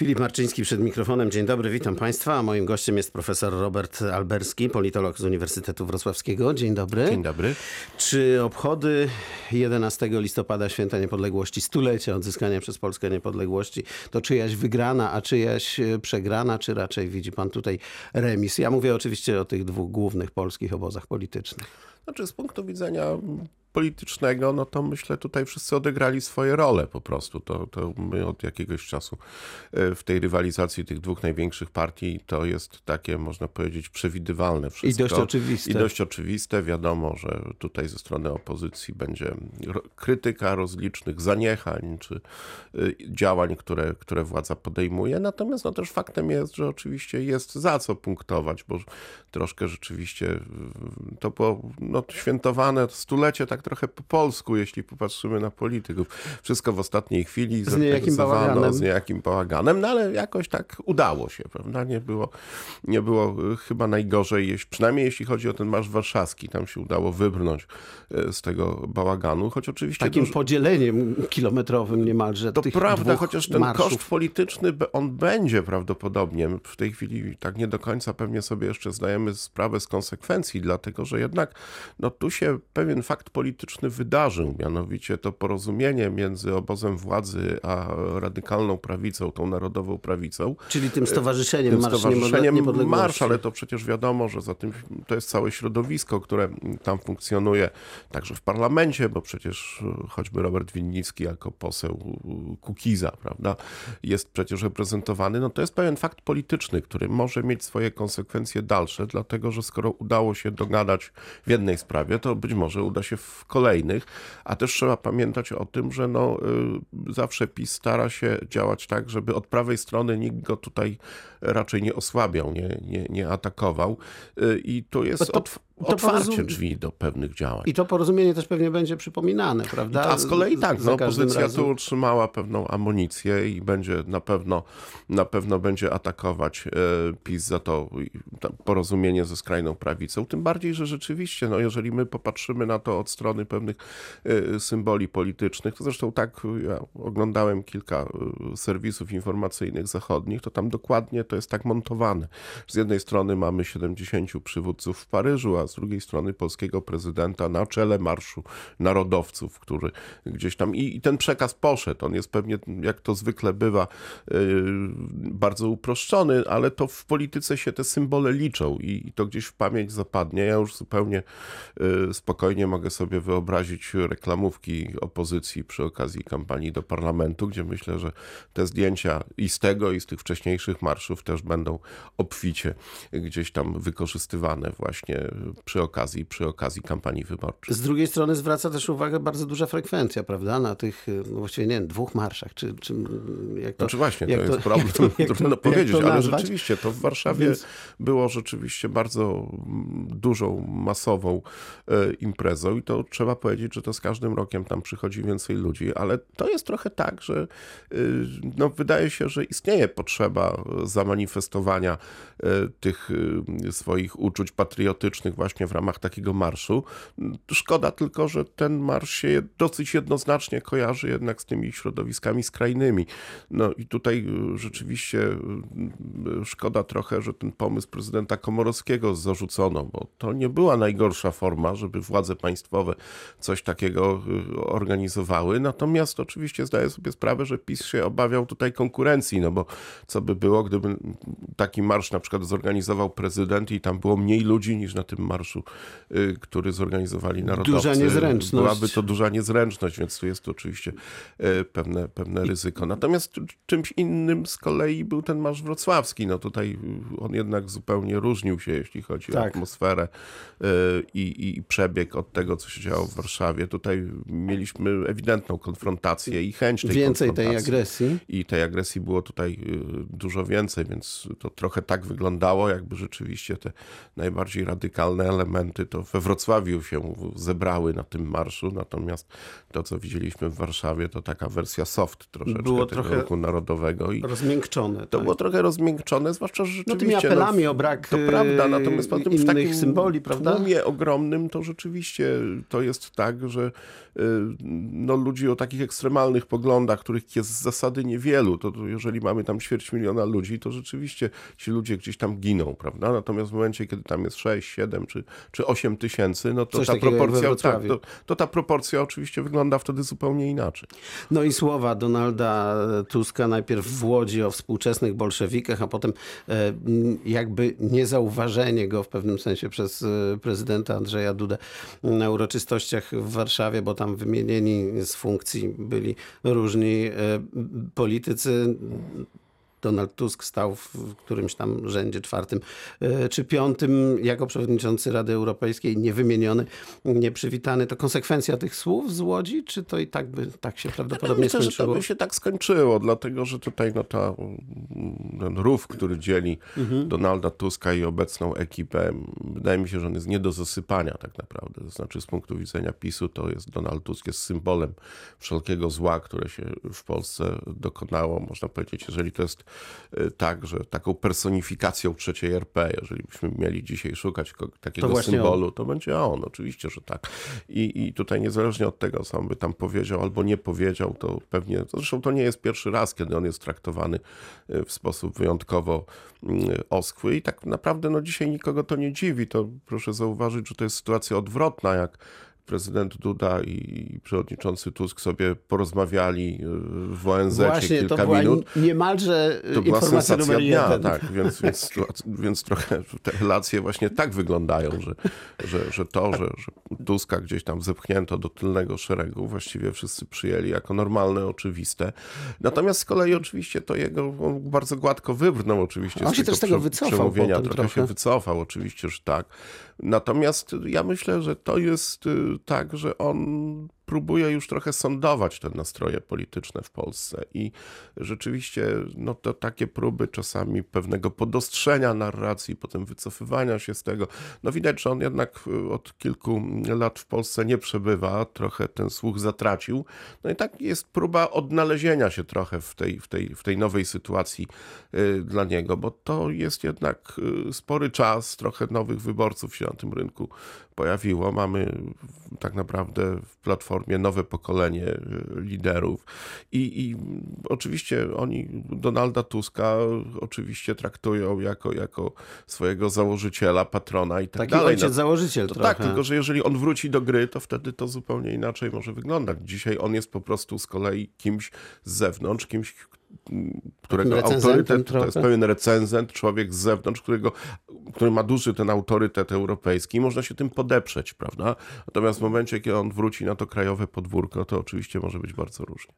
Filip Marczyński przed mikrofonem. Dzień dobry, witam Państwa. A moim gościem jest profesor Robert Alberski, politolog z Uniwersytetu Wrocławskiego. Dzień dobry. Dzień dobry. Czy obchody 11 listopada, Święta Niepodległości, stulecia odzyskania przez Polskę niepodległości, to czyjaś wygrana, a czyjaś e, przegrana, czy raczej widzi Pan tutaj remis? Ja mówię oczywiście o tych dwóch głównych polskich obozach politycznych. Znaczy z punktu widzenia politycznego, no to myślę tutaj wszyscy odegrali swoje role po prostu. To, to my od jakiegoś czasu e, w tej rywalizacji tych dwóch największych partii to jest takie, można powiedzieć, przewidywalne wszystko. I dość oczywiste. I dość oczywiste. Wiadomo, że tutaj ze strony opozycji będzie krytyka rozlicznych zaniechań czy e, działań, które, które władza podejmuje. Natomiast no też faktem jest, że oczywiście jest za co punktować, bo troszkę rzeczywiście to było no, świętowane stulecie tak tak trochę po polsku, jeśli popatrzymy na polityków. Wszystko w ostatniej chwili z niejakim bałaganem. z niejakim bałaganem, no ale jakoś tak udało się, prawda? Nie było, nie było chyba najgorzej, przynajmniej jeśli chodzi o ten Marsz Warszawski, tam się udało wybrnąć e, z tego bałaganu, choć oczywiście... Takim podzieleniem kilometrowym niemalże To prawda, chociaż ten marszów. koszt polityczny, on będzie prawdopodobnie. W tej chwili tak nie do końca pewnie sobie jeszcze zdajemy sprawę z konsekwencji, dlatego że jednak no, tu się pewien fakt polityczny polityczny wydarzył, mianowicie to porozumienie między obozem władzy a radykalną prawicą, tą narodową prawicą. Czyli tym stowarzyszeniem tym Marsz stowarzyszeniem Marsz, ale to przecież wiadomo, że za tym to jest całe środowisko, które tam funkcjonuje, także w parlamencie, bo przecież choćby Robert Winnicki jako poseł Kukiza, prawda, jest przecież reprezentowany. No to jest pewien fakt polityczny, który może mieć swoje konsekwencje dalsze, dlatego że skoro udało się dogadać w jednej sprawie, to być może uda się w kolejnych, a też trzeba pamiętać o tym, że no, y, zawsze PiS stara się działać tak, żeby od prawej strony nikt go tutaj raczej nie osłabiał, nie, nie, nie atakował. Y, i to jest... To, otwarcie drzwi do pewnych działań. I to porozumienie też pewnie będzie przypominane, prawda? A z kolei tak, no, opozycja razem. tu utrzymała pewną amunicję i będzie na pewno, na pewno będzie atakować e, PiS za to porozumienie ze skrajną prawicą. Tym bardziej, że rzeczywiście, no, jeżeli my popatrzymy na to od strony pewnych e, symboli politycznych, to zresztą tak, ja oglądałem kilka e, serwisów informacyjnych zachodnich, to tam dokładnie to jest tak montowane. Z jednej strony mamy 70 przywódców w Paryżu, a z drugiej strony polskiego prezydenta na czele Marszu Narodowców, który gdzieś tam i, i ten przekaz poszedł. On jest pewnie, jak to zwykle bywa, yy, bardzo uproszczony, ale to w polityce się te symbole liczą i, i to gdzieś w pamięć zapadnie. Ja już zupełnie yy, spokojnie mogę sobie wyobrazić reklamówki opozycji przy okazji kampanii do parlamentu, gdzie myślę, że te zdjęcia i z tego, i z tych wcześniejszych marszów też będą obficie gdzieś tam wykorzystywane właśnie przy okazji, przy okazji kampanii wyborczej. Z drugiej strony zwraca też uwagę bardzo duża frekwencja, prawda, na tych no właściwie nie wiem, dwóch marszach, czy, czy jak to... Znaczy właśnie, to jest to, problem, jak to, jak trudno powiedzieć, ale rzeczywiście to w Warszawie Więc... było rzeczywiście bardzo dużą, masową e, imprezą i to trzeba powiedzieć, że to z każdym rokiem tam przychodzi więcej ludzi, ale to jest trochę tak, że e, no, wydaje się, że istnieje potrzeba zamanifestowania e, tych swoich uczuć patriotycznych właśnie w ramach takiego marszu. Szkoda tylko, że ten marsz się dosyć jednoznacznie kojarzy jednak z tymi środowiskami skrajnymi. No i tutaj y, rzeczywiście y, szkoda trochę, że ten pomysł prezydenta Komorowskiego zarzucono, bo to nie była najgorsza forma, żeby władze państwowe coś takiego y, organizowały. Natomiast oczywiście zdaję sobie sprawę, że PiS się obawiał tutaj konkurencji, no bo co by było, gdyby taki marsz na przykład zorganizował prezydent i tam było mniej ludzi niż na tym marszu, y, który zorganizowali narodowcy. Duża niezręczność. Byłaby to duża niezręczność, więc tu jest oczywiście y, pewne, pewne ryzyko. Natomiast czymś innym z kolei był ten marsz wrocławski. No tutaj on jednak zupełnie różnił się, jeśli chodzi tak. o atmosferę i, i przebieg od tego, co się działo w Warszawie. Tutaj mieliśmy ewidentną konfrontację i chęć tej Więcej tej agresji. I tej agresji było tutaj dużo więcej, więc to trochę tak wyglądało, jakby rzeczywiście te najbardziej radykalne elementy to we Wrocławiu się zebrały na tym marszu, natomiast to, co widzieliśmy w Warszawie, to taka wersja soft troszeczkę Było tego trochę ruchu narodowego. I Rozmiękczone. to tak. było trochę rozmiękczone, zwłaszcza, że no rzeczywiście... tymi apelami no, o brak to prawda, natomiast potem w innych takim symboli, prawda? tłumie ogromnym to rzeczywiście to jest tak, że y, no, ludzi o takich ekstremalnych poglądach, których jest z zasady niewielu, to, to jeżeli mamy tam ćwierć miliona ludzi, to rzeczywiście ci ludzie gdzieś tam giną, prawda? Natomiast w momencie, kiedy tam jest 6, 7 czy, czy 8 tysięcy, no to Coś ta proporcja, tak, to, to ta proporcja oczywiście wygląda wtedy zupełnie inaczej. No i słowa Donalda Tuska najpierw w Łodzi o współczesnych bolszewikach, a potem e, jakby niezauważenie go w pewnym sensie przez e, prezydenta Andrzeja Dudę na uroczystościach w Warszawie, bo tam wymienieni z funkcji byli różni e, politycy. Donald Tusk stał w którymś tam rzędzie czwartym e, czy piątym jako przewodniczący Rady Europejskiej, niewymieniony, nieprzywitany. To konsekwencja tych słów z Łodzi, czy to i tak by tak się prawdopodobnie Myślę, że to skończyło? by się tak skończyło, dlatego że tutaj no, ta, ten rów, który dzieli Mhm. Donalda Tuska i obecną ekipę, wydaje mi się, że on jest nie do zasypania tak naprawdę. To znaczy z punktu widzenia PiSu to jest Donald Tusk jest symbolem wszelkiego zła, które się w Polsce dokonało. Można powiedzieć, jeżeli to jest tak, że taką personifikacją trzeciej RP, jeżeli byśmy mieli dzisiaj szukać takiego To symbolu, to będzie on, oczywiście, że tak. I, I tutaj niezależnie od tego, co on by tam powiedział albo nie powiedział, to pewnie, zresztą to nie jest pierwszy raz, kiedy on jest traktowany y, w sposób wyjątkowo mm, oskły i tak naprawdę no dzisiaj nikogo to nie dziwi, to proszę zauważyć, że to jest sytuacja odwrotna, jak prezydent Duda i przewodniczący Tusk sobie porozmawiali y, w ONZ Właśnie, kilka to była minut. niemalże To była sensacja dnia, jeden. tak, więc, więc, więc trochę te relacje właśnie tak wyglądają, że, że, że to, że, że Tuska gdzieś tam zepchnięto do tylnego szeregu, właściwie wszyscy przyjęli jako normalne, oczywiste. Natomiast z kolei oczywiście to jego, on bardzo gładko wybrnął oczywiście On z się tego też tego wycofał przemówienia, trochę, trochę. się wycofał, oczywiście, że tak. Natomiast ja myślę, że to jest y, tak, że on próbuje już trochę sądować te nastroje polityczne w Polsce i rzeczywiście no to takie próby czasami pewnego podostrzenia narracji, potem wycofywania się z tego. No widać, że on jednak y, od kilku lat w Polsce nie przebywa, trochę ten słuch zatracił. No i tak jest próba odnalezienia się trochę w tej, w tej, w tej nowej sytuacji y, dla niego, bo to jest jednak y, spory czas, trochę nowych wyborców się na tym rynku pojawiło. Mamy tak naprawdę w Platformie nowe pokolenie y, liderów i, i oczywiście oni Donalda Tuska oczywiście traktują jako, jako swojego założyciela, patrona i tak Taki dalej. ojciec No, założyciel to trochę. tak, tylko że jeżeli on wróci do gry, to wtedy to zupełnie inaczej może wyglądać. Dzisiaj on jest po prostu z kolei kimś z zewnątrz, kimś, którego autorytet to jest trochę. pewien recenzent, człowiek z zewnątrz, którego, który ma duży ten autorytet europejski i można się tym podeprzeć, prawda? Natomiast w momencie, kiedy on wróci na to krajowe podwórko, to oczywiście może być bardzo różnie.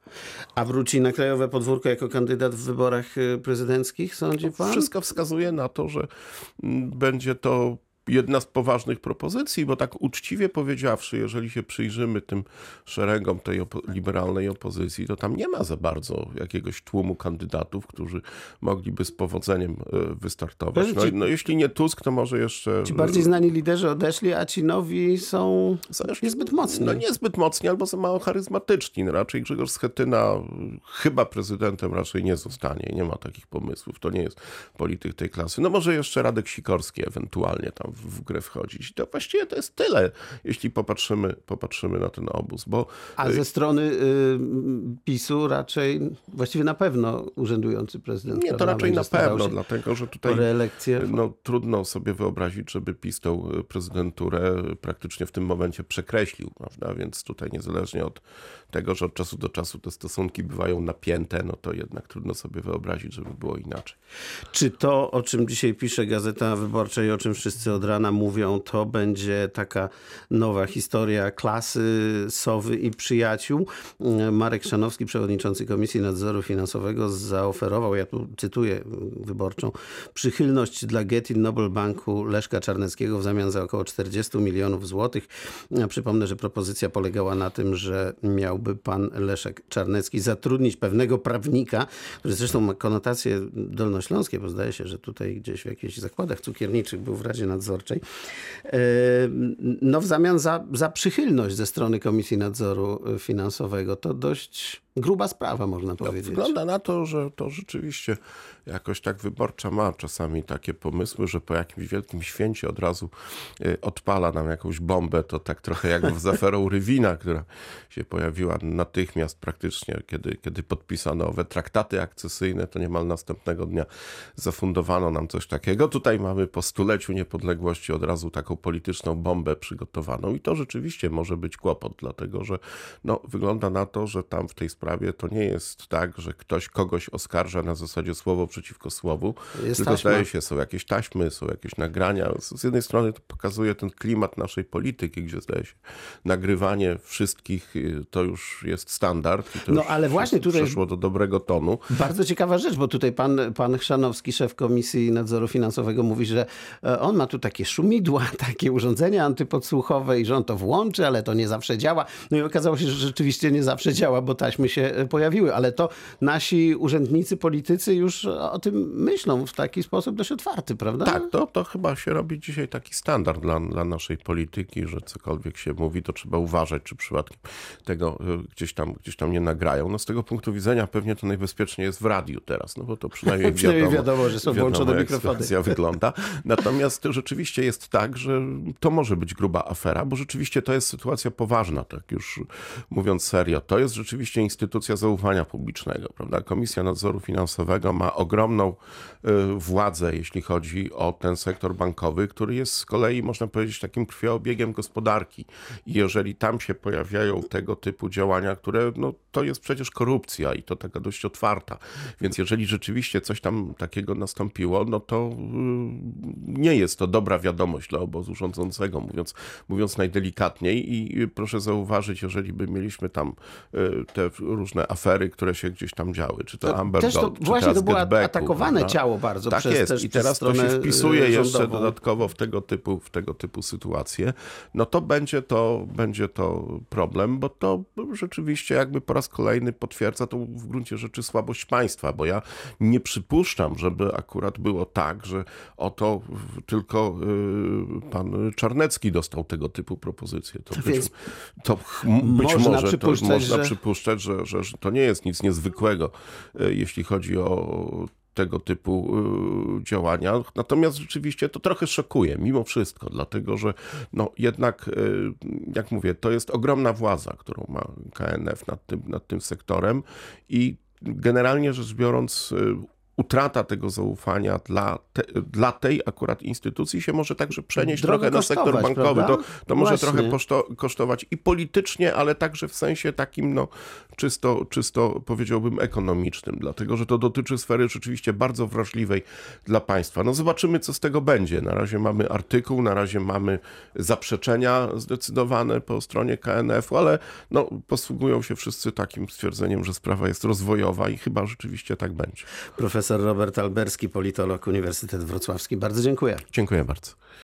A wróci na krajowe podwórko jako kandydat w wyborach y, prezydenckich, sądzi pan? Wszystko wskazuje na to, że mm, będzie to jedna z poważnych propozycji, bo tak uczciwie powiedziawszy, jeżeli się przyjrzymy tym szeregom tej opo- liberalnej opozycji, to tam nie ma za bardzo jakiegoś tłumu kandydatów, którzy mogliby z powodzeniem e, wystartować. No, no jeśli nie Tusk, to może jeszcze... Ci bardziej znani liderzy odeszli, a ci nowi są są jeszcze- niezbyt mocni. No niezbyt mocni albo za mało charyzmatyczni. No, raczej Grzegorz Schetyna chyba prezydentem raczej nie zostanie. Nie ma takich pomysłów. To nie jest polityk tej klasy. No może jeszcze Radek Sikorski ewentualnie tam w, grę wchodzić. To właściwie to jest tyle, jeśli popatrzymy, popatrzymy na ten obóz, bo A ze strony y, PiSu raczej, właściwie na pewno urzędujący prezydent. nie, to raczej na pewno, dlatego że tutaj reelekcję. no, trudno sobie wyobrazić, żeby PiS tą y, prezydenturę praktycznie w tym momencie przekreślił, prawda? Więc tutaj niezależnie od tego, że od czasu do czasu te stosunki bywają napięte, no to jednak trudno sobie wyobrazić, żeby było inaczej. Czy to, o czym dzisiaj pisze Gazeta Wyborcza i o czym wszyscy od rana mówią, to będzie taka nowa historia klasy, Sowy i przyjaciół? Marek Szanowski, przewodniczący Komisji Nadzoru Finansowego, zaoferował, ja tu cytuję wyborczą, przychylność dla Getin Nobel Banku Leszka Czarneckiego w zamian za około 40 milionów złotych. Przypomnę, że propozycja polegała na tym, że miałby pan Leszek Czarnecki zatrudnić pewnego prawnika, który zresztą ma konotacje dolnośląskie, bo zdaje się, że tutaj gdzieś w jakichś zakładach cukierniczych był w Radzie Nadzoru Nadzorczej. E, no w zamian za, za przychylność ze strony Komisji Nadzoru Finansowego. To dość gruba sprawa, można powiedzieć. Wygląda na to, że to rzeczywiście jakoś tak wyborcza ma czasami takie pomysły, że po jakimś wielkim święcie od razu y, odpala nam jakąś bombę. To tak trochę jak z aferą Rywina, która się pojawiła natychmiast praktycznie, kiedy, kiedy podpisano owe traktaty akcesyjne, to niemal następnego dnia zafundowano nam coś takiego. Tutaj mamy po stuleciu niepodległości od razu taką polityczną bombę przygotowaną i to rzeczywiście może być kłopot, dlatego że no, wygląda na to, że tam w tej sprawie to nie jest tak, że ktoś kogoś oskarża na zasadzie słowo przeciwko słowu, Jest tylko taśma. zdaje się, są jakieś taśmy, są jakieś nagrania. Z jednej strony to pokazuje ten klimat naszej polityki, gdzie zdaje się nagrywanie wszystkich y, to już jest standard No, ale właśnie tutaj- przeszło do dobrego tonu. Bardzo ciekawa rzecz, bo tutaj pan, pan Chrzanowski, szef Komisji Nadzoru Finansowego, mówi, że e, on ma tu takie szumidła, takie urządzenia antypodsłuchowe i że on to włączy, ale to nie zawsze działa. No i okazało się, że rzeczywiście nie zawsze działa, bo taśmy się e, pojawiły, ale to nasi urzędnicy, politycy już o tym myślą w taki sposób dość otwarty, prawda? Tak, to, to chyba się robi dzisiaj taki standard dla, dla naszej polityki, że cokolwiek się mówi, to trzeba uważać, czy przypadkiem tego y, gdzieś tam, gdzieś tam nie nagrają. No z tego punktu widzenia pewnie to najbezpieczniej jest w radiu teraz, no bo to przynajmniej, Przynajmniej wiadomo, wiadomo, że są włączone jak mikrofony. sytuacja wygląda. Natomiast to rzeczywiście jest tak, że to może być gruba afera, bo rzeczywiście to jest sytuacja poważna, tak już mówiąc serio. To jest rzeczywiście instytucja zaufania publicznego, prawda? Komisja Nadzoru Finansowego ma ogromną y, władzę, jeśli chodzi o ten sektor bankowy, który jest z kolei, można powiedzieć, takim krwioobiegiem gospodarki. I jeżeli tam się pojawiają tego typu działania, które, no to jest przecież korupcja i to taka dość otwarta. Więc jeżeli rzeczywiście coś tam takiego nastąpiło, no to y, nie jest to dobra wiadomość dla obozu rządzącego, mówiąc, mówiąc najdelikatniej. I proszę zauważyć, jeżeli by mieliśmy tam y, te różne afery, które się gdzieś tam działy, czy to, To Amber też to Gold, właśnie teraz to było Getbacku, atakowane prawda? ciało bardzo tak przez, jest. też I teraz to się wpisuje y, jeszcze rządową. dodatkowo w tego typu, w tego typu sytuacje, no to będzie to, będzie to problem, bo to rzeczywiście jakby po raz kolejny potwierdza tą w gruncie rzeczy słabość państwa, bo ja nie przypuszczam, żeby akurat było tak, że oto tylko pan Czarnecki dostał tego typu propozycje. To być, Więc to być można może to przypuszczać, można że- przypuszczać, że, że, że to nie jest nic niezwykłego, y, jeśli chodzi o tego typu y, działania. Natomiast rzeczywiście to trochę szokuje, mimo wszystko, dlatego że no jednak, y, jak mówię, to jest ogromna władza, którą ma KNF nad tym, nad tym sektorem i generalnie rzecz biorąc, y, utrata tego zaufania dla, te, dla tej akurat instytucji się może także przenieść Drogo trochę na sektor bankowy. To, prawda? to może Właśnie. trochę poszto, kosztować i politycznie, ale także w sensie takim no, czysto, czysto powiedziałbym ekonomicznym, dlatego że to dotyczy sfery rzeczywiście bardzo wrażliwej dla państwa. No zobaczymy, co z tego będzie. Na razie mamy artykuł, na razie mamy zaprzeczenia zdecydowane po stronie KNF-u, ale no, posługują się wszyscy takim stwierdzeniem, że sprawa jest rozwojowa i chyba rzeczywiście tak będzie. Profesor Robert Alberski, politolog Uniwersytet Wrocławski. Bardzo dziękuję. Dziękuję bardzo.